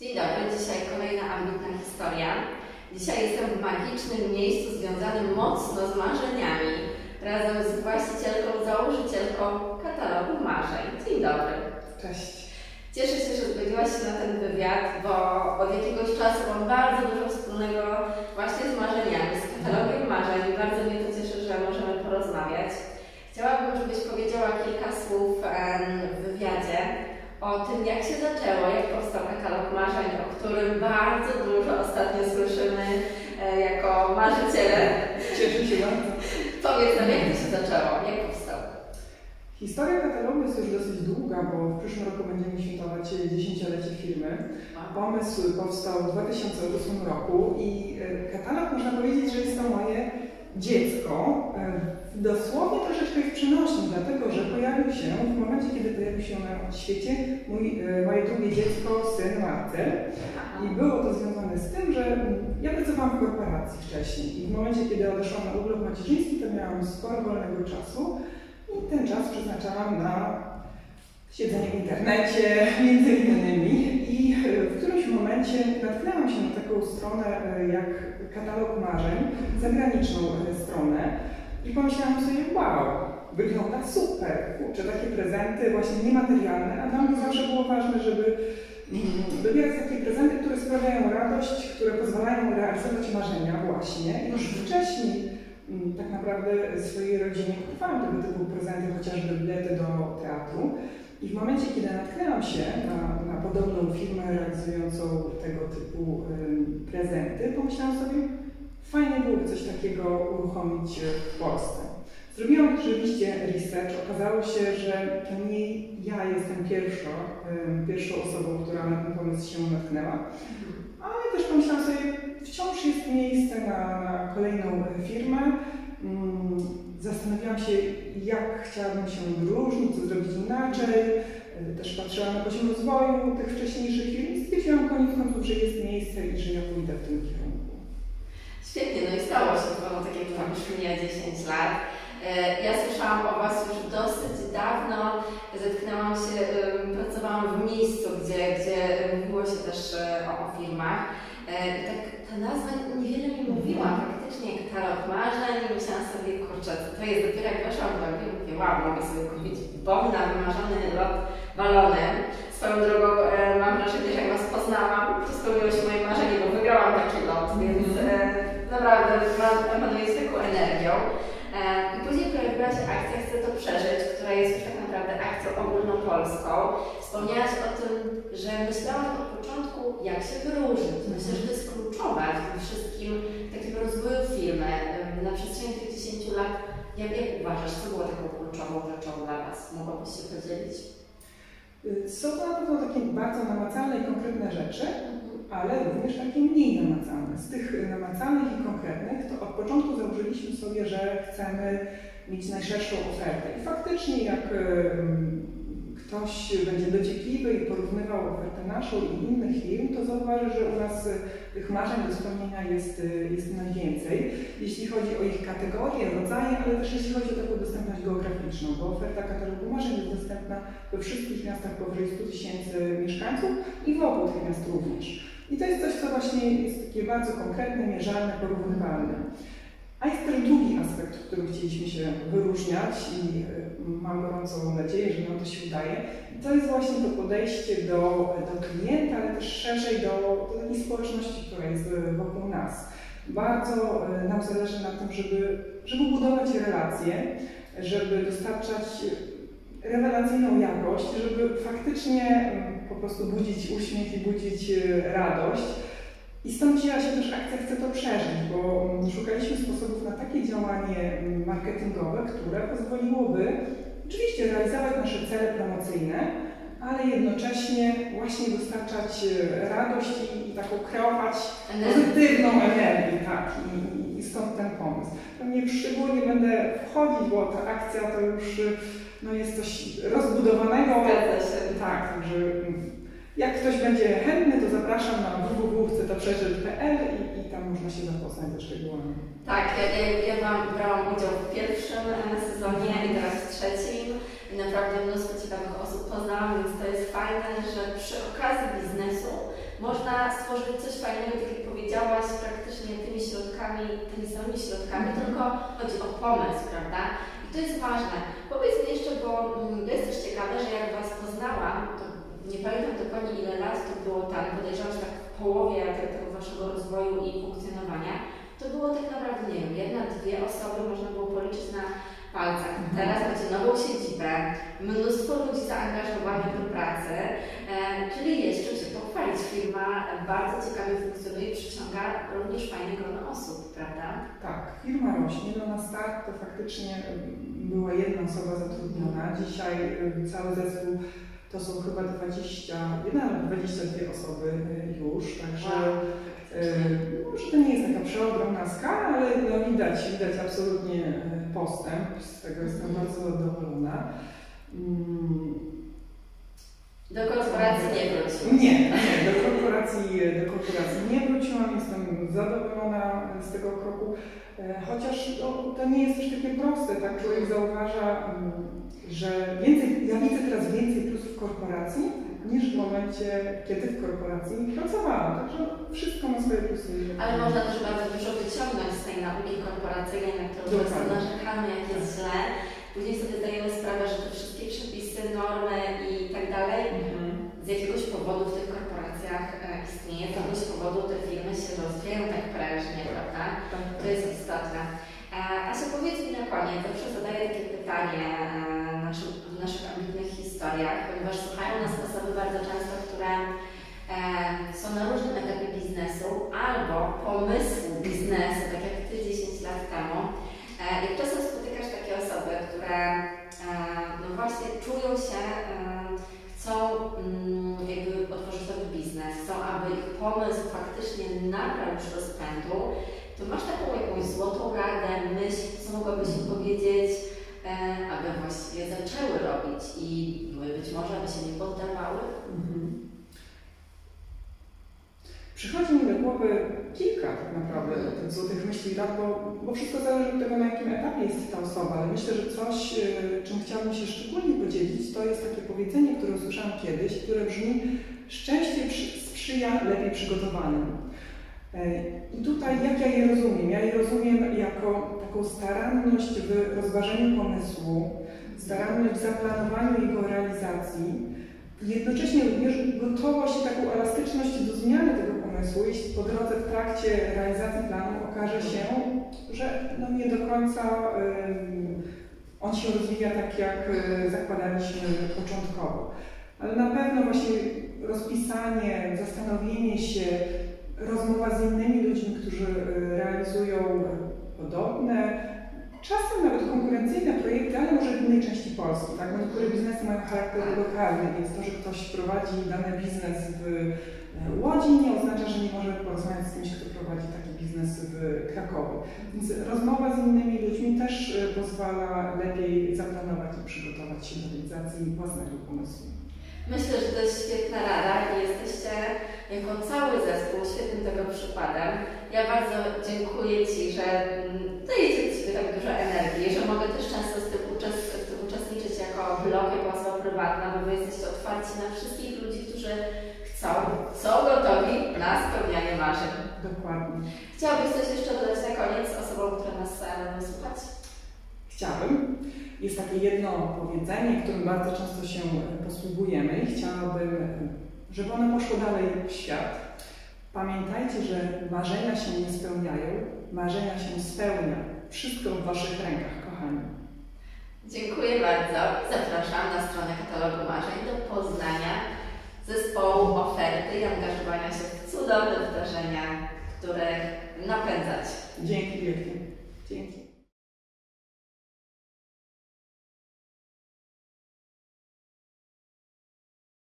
Dzień dobry, dzisiaj kolejna ambitna historia. Dzisiaj jestem w magicznym miejscu związanym mocno z marzeniami, razem z właścicielką, założycielką katalogu marzeń. Dzień dobry. Cześć. Cieszę się, że zgodziłaś się na ten wywiad, bo od jakiegoś czasu mam bardzo dużo wspólnego właśnie z marzeniami, z katalogiem marzeń. Bardzo mnie to cieszy, że możemy porozmawiać. Chciałabym, żebyś powiedziała kilka słów w wywiadzie o tym, jak się zaczęło, jak powstał katalog marzeń, o którym bardzo dużo ostatnio słyszymy e, jako marzyciele. Cieszę się bardzo. Powiedz nam, jak to się zaczęło, jak powstał? Historia katalogu jest już dosyć długa, bo w przyszłym roku będziemy świętować dziesięciolecie firmy. Pomysł powstał w 2008 roku i e, katalog można powiedzieć, że jest to moje dziecko. E, dosłownie troszeczkę w przenośni, dlatego że pojawił się w momencie, kiedy pojawił się na świecie mój, e, moje drugie dziecko, syn Marcel. I było to związane z tym, że ja pracowałam w korporacji wcześniej i w momencie, kiedy odeszłam na urlop macierzyński, to miałam sporo wolnego czasu i ten czas przeznaczałam na siedzenie w internecie, między innymi. I w którymś momencie natknęłam się na taką stronę e, jak katalog marzeń, zagraniczną e, stronę i pomyślałam sobie, wow, wygląda super, kurczę, takie prezenty właśnie niematerialne, a dla mnie zawsze było ważne, żeby mm, wybierać takie prezenty, które sprawiają radość, które pozwalają realizować marzenia właśnie. Już wcześniej Mm, tak naprawdę swojej rodzinie kupowałam tego typu prezenty, chociażby bilety do teatru. I w momencie, kiedy natknęłam się na, na podobną firmę realizującą tego typu prezenty, pomyślałam sobie, fajnie byłoby coś takiego uruchomić w Polsce. Zrobiłam rzeczywiście research. Okazało się, że to nie ja jestem pierwszą, pierwszą osobą, która na ten pomysł się natknęła, ale też pomyślałam sobie, wciąż jest miejsce na, na kolejną firmę. Mm, zastanawiałam się, jak chciałabym się wyróżnić, co zrobić inaczej. Też patrzyłam na poziom rozwoju tych wcześniejszych firm i stwierdziłam koniec końców, że jest miejsce i że ja pójdę w tym kierunku. Świetnie, no i stało się to, tak jak już mija 10 lat. E, ja słyszałam o Was już dosyć dawno, zetknęłam się, pracowałam w miejscu, gdzie, gdzie mówiło się też e, o, firmach. E, I tak ta nazwa niewiele mi mówiła, faktycznie katalog marzeń i myślałam sobie, kurczę, to jest, dopiero jak weszłam do i mówię, wow, mogę sobie kupić bon na wymarzony lot balonem. Swoją drogą e, mam wrażenie, że jak Was poznałam, to spełniło się moje marzenie, bo wygrałam taki lot, więc e, naprawdę emanuje z taką energią. E, I później pojawiła się akcja Chcę to przeżyć, która jest już tak naprawdę akcją ogólnopolską. Wspomniałaś o tym, że myślałaś od początku, jak się wyróżnić. Myślę, że to jest kluczowe w tym wszystkim takim rozwoju firmy na przestrzeni tych 10 lat. Jak, jak uważasz, co było taką kluczową rzeczą dla Was? Mogłabyś się podzielić? Y, są to na pewno takie bardzo namacalne i konkretne rzeczy, ale również takie mniej namacalne. Z tych namacalnych i konkretnych to od początku założyliśmy sobie, że chcemy mieć najszerszą ofertę. I faktycznie jak ktoś będzie dociekliwy i porównywał ofertę naszą i innych firm, to zauważy, że u nas y, tych marzeń do spełnienia jest, y, jest najwięcej, jeśli chodzi o ich kategorie, rodzaje, ale też jeśli chodzi o taką dostępność geograficzną, bo oferta katalogu marzeń jest dostępna we wszystkich miastach powyżej 100 tysięcy mieszkańców i wokół tych miast również. I to jest coś, co właśnie jest takie bardzo konkretne, mierzalne, porównywalne. A jest też drugi aspekt, w którym chcieliśmy się wyróżniać i y, mam gorącą nadzieję, że nam to się udaje. I to jest właśnie to podejście do, do klienta, ale też szerzej do, do społeczności, która jest y, wokół nas. Bardzo y, nam zależy na tym, żeby, żeby budować relacje, żeby dostarczać rewelacyjną jakość, żeby faktycznie po prostu budzić uśmiech i budzić radość. I stąd wzięła się też akcja Chcę to przeżyć, bo mm, szukaliśmy sposobów na takie działanie mm, marketingowe, które pozwoliłoby oczywiście realizować nasze cele promocyjne, ale jednocześnie właśnie dostarczać e, radość i, taką kreować pozytywną energię, tak, i, i, stąd ten pomysł. Pewnie szczególnie będę wchodzić, bo ta akcja to już no, jest coś rozbudowanego. Zgadza się. Tak, także mm, jak ktoś będzie chętny, to zapraszam na www.chcetoprzeżyć.pl i, i tam można się zapoznać ze szczegółami. Tak, ja, ja, ja brałam udział w pierwszym sezonie i teraz w trzecim i naprawdę mnóstwo ciekawych osób poznałam, więc to jest fajne, że przy okazji biznesu można stworzyć coś fajnego, tak jak powiedziałaś, praktycznie tymi środkami, tymi samymi środkami, Mhm. tylko chodzi o pomysł, prawda? I to jest ważne. Powiedz mi jeszcze, bo mm, jest też ciekawe, że jak Was poznałam, nie pamiętam dokładnie ile lat to było tam, podejrzewam, że tak w połowie te- tego Waszego rozwoju i funkcjonowania, to było tak naprawdę, nie wiem, jedna, dwie osoby można było policzyć na palcach. Mhm. Teraz macie nową siedzibę, mnóstwo ludzi zaangażowanych do pracy, e, czyli jest czym się pochwalić. Firma bardzo ciekawie funkcjonuje i przyciąga również fajne grono osób, prawda? Tak, firma rośnie. No na start to faktycznie y, była jedna osoba zatrudniona. Dzisiaj y, cały zespół to są chyba 21 albo 22 osoby y, już, także y, może to nie jest taka przeogromna skala, ale no widać, widać absolutnie y, postęp. Z tego jestem bardzo zadowolona. Mm, Do korporacji nie wróci. Nie, nie, do korporacji, do korporacji nie wróciłam, jestem zadowolona z tego kroku, e, chociaż no, to nie jest też takie proste, tak człowiek zauważa, mm, że więcej, ja widzę teraz więcej w korporacji niż w momencie, kiedy w korporacji pracowałam, także wszystko ma swoje plusy. Ale można też bardzo dużo wyciągnąć z tej nauki korporacyjnej, na którą często narzekamy, jak jest źle. Później sobie zdajemy sprawę, że te wszystkie przepisy, normy i tak dalej Mhm. z jakiegoś powodu w tych korporacjach e, istnieje, z jakiegoś powodu te firmy się rozwijają tak prężnie, prawda? Tak, To tak. jest istotne. E, Asia, powiedz mi na koniec, zawsze zadaję takie pytanie e, naszym, naszych ambitnych historiach, ponieważ słuchają nas osoby bardzo często, które e, są na różnym etapie biznesu albo pomysłu biznesu, tak jak Ty 10 lat temu. E, Jak czasem spotykasz takie osoby, które e, no właśnie czują się, e, chcą mm, jakby otworzyć nowy biznes, chcą, aby ich pomysł faktycznie nabrał już rozpędu, to masz taką jakąś złotą radę, myśl, co mogłabyś im powiedzieć, e, aby właściwie zaczęły robić i być może aby się nie poddawały? Mhm. Przychodzi mi do głowy kilka tak naprawdę tych złotych myśli rad, bo, bo wszystko zależy od tego, na jakim etapie jest ta osoba, ale myślę, że coś, y, czym chciałabym się szczególnie podzielić, to jest takie powiedzenie, które usłyszałam kiedyś, które brzmi szczęście przy- sprzyja lepiej przygotowanym. E, I tutaj jak ja je rozumiem? Ja je rozumiem jako taką staranność w rozważeniu pomysłu, staranność w zaplanowaniu jego realizacji, Jednocześnie również gotowość i taką elastyczność do zmiany tego pomysłu, jeśli po drodze w trakcie realizacji planu okaże się, że no nie do końca on się rozwija tak, jak y, zakładaliśmy początkowo. Ale na pewno właśnie rozpisanie, zastanowienie się, rozmowa z innymi ludźmi, którzy y, realizują podobne, Czasem nawet konkurencyjne projekty, ale może w innej części Polski. Tak? Bo niektóre biznesy mają charakter lokalny, więc to, że ktoś prowadzi dany biznes w e, Łodzi nie oznacza, że nie może porozmawiać z kimś, kto prowadzi taki biznes w Krakowie. Więc rozmowa z innymi ludźmi też e, pozwala lepiej zaplanować i przygotować się do realizacji własnego pomysłu. Myślę, że to jest świetna rada i jesteście jako cały zespół świetnym tego przykładem. Ja bardzo dziękuję Ci, że mm, dajecie z siebie tak dużo energii, że mogę też często z tym, uczest- w tym uczestniczyć jako blog, jako osoba prywatna, bo Wy jesteście otwarci na wszystkich ludzi, którzy chcą, są gotowi na spełnianie marzeń. Dokładnie. Chciałabyś coś jeszcze dodać na koniec osobom, które nas e, będą słuchać? Chciałabym. Jest takie jedno powiedzenie, którym bardzo często się posługujemy i chciałabym, żeby ono poszło dalej w świat. Pamiętajcie, że marzenia się nie spełniają, marzenia się spełnia. Wszystko w Waszych rękach, kochani. Dziękuję bardzo. Zapraszam na stronę katalogu marzeń do poznania zespołu oferty i angażowania się w cudowne wydarzenia, których napędzać. Dzięki wielkie.